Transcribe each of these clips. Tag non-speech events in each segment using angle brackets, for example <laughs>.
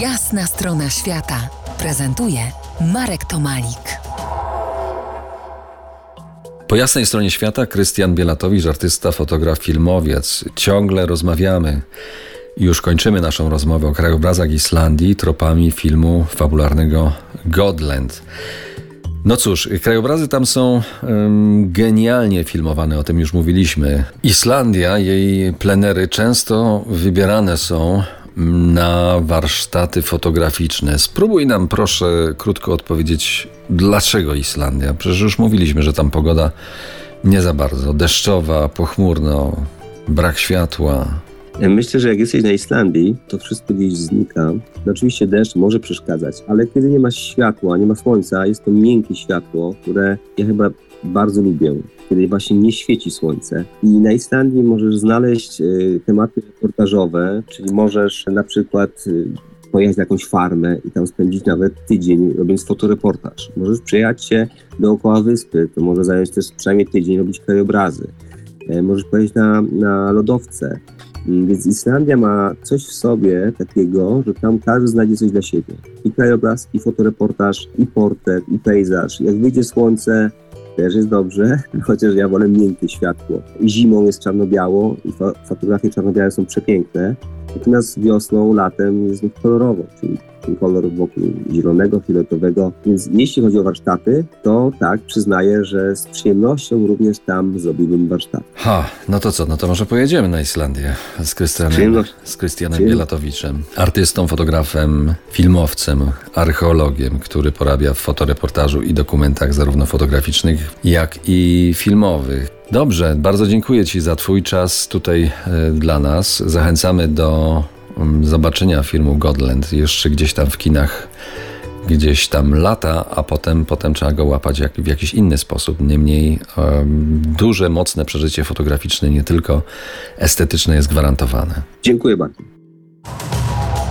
Jasna strona świata prezentuje Marek Tomalik. Po jasnej stronie świata Krystian Bielatowicz, artysta, fotograf, filmowiec. Ciągle rozmawiamy. Już kończymy naszą rozmowę o krajobrazach Islandii tropami filmu fabularnego Godland. No cóż, krajobrazy tam są genialnie filmowane, o tym już mówiliśmy. Islandia, jej plenery często wybierane są na warsztaty fotograficzne. Spróbuj nam proszę krótko odpowiedzieć, dlaczego Islandia? Przecież już mówiliśmy, że tam pogoda nie za bardzo, deszczowa, pochmurno, brak światła. Myślę, że jak jesteś na Islandii, to wszystko gdzieś znika. No oczywiście deszcz może przeszkadzać, ale kiedy nie ma światła, nie ma słońca, jest to miękkie światło, które ja chyba bardzo lubię, kiedy właśnie nie świeci słońce. I na Islandii możesz znaleźć y, tematy reportażowe, czyli możesz na przykład y, pojechać na jakąś farmę i tam spędzić nawet tydzień robiąc fotoreportaż. Możesz przejechać się dookoła wyspy, to może zająć też przynajmniej tydzień robić krajobrazy. E, Możesz pojechać na, na lodowce. Mm, Więc Islandia ma coś w sobie takiego, że tam każdy znajdzie coś dla siebie. I krajobraz, i fotoreportaż, i portret, i pejzaż. Jak wyjdzie słońce, też jest dobrze, <laughs> chociaż ja wolę miękkie światło. Zimą jest czarno-biało i fo- fotografie czarno-białe są przepiękne. Natomiast wiosną, latem jest kolorowo, czyli ten kolor wokół zielonego, fioletowego. Więc jeśli chodzi o warsztaty, to tak, przyznaję, że z przyjemnością również tam zrobiłbym warsztat. Ha, no to co, no to może pojedziemy na Islandię z Krystianem, z Krystianem. Bielatowiczem, artystą, fotografem, filmowcem, archeologiem, który porabia w fotoreportażu i dokumentach zarówno fotograficznych, jak i filmowych. Dobrze, bardzo dziękuję Ci za Twój czas tutaj e, dla nas. Zachęcamy do zobaczenia filmu Godland jeszcze gdzieś tam w kinach gdzieś tam lata, a potem, potem trzeba go łapać jak, w jakiś inny sposób. Niemniej em, duże, mocne przeżycie fotograficzne, nie tylko estetyczne jest gwarantowane. Dziękuję bardzo.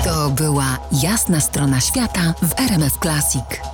To była Jasna strona świata w RMF Classic.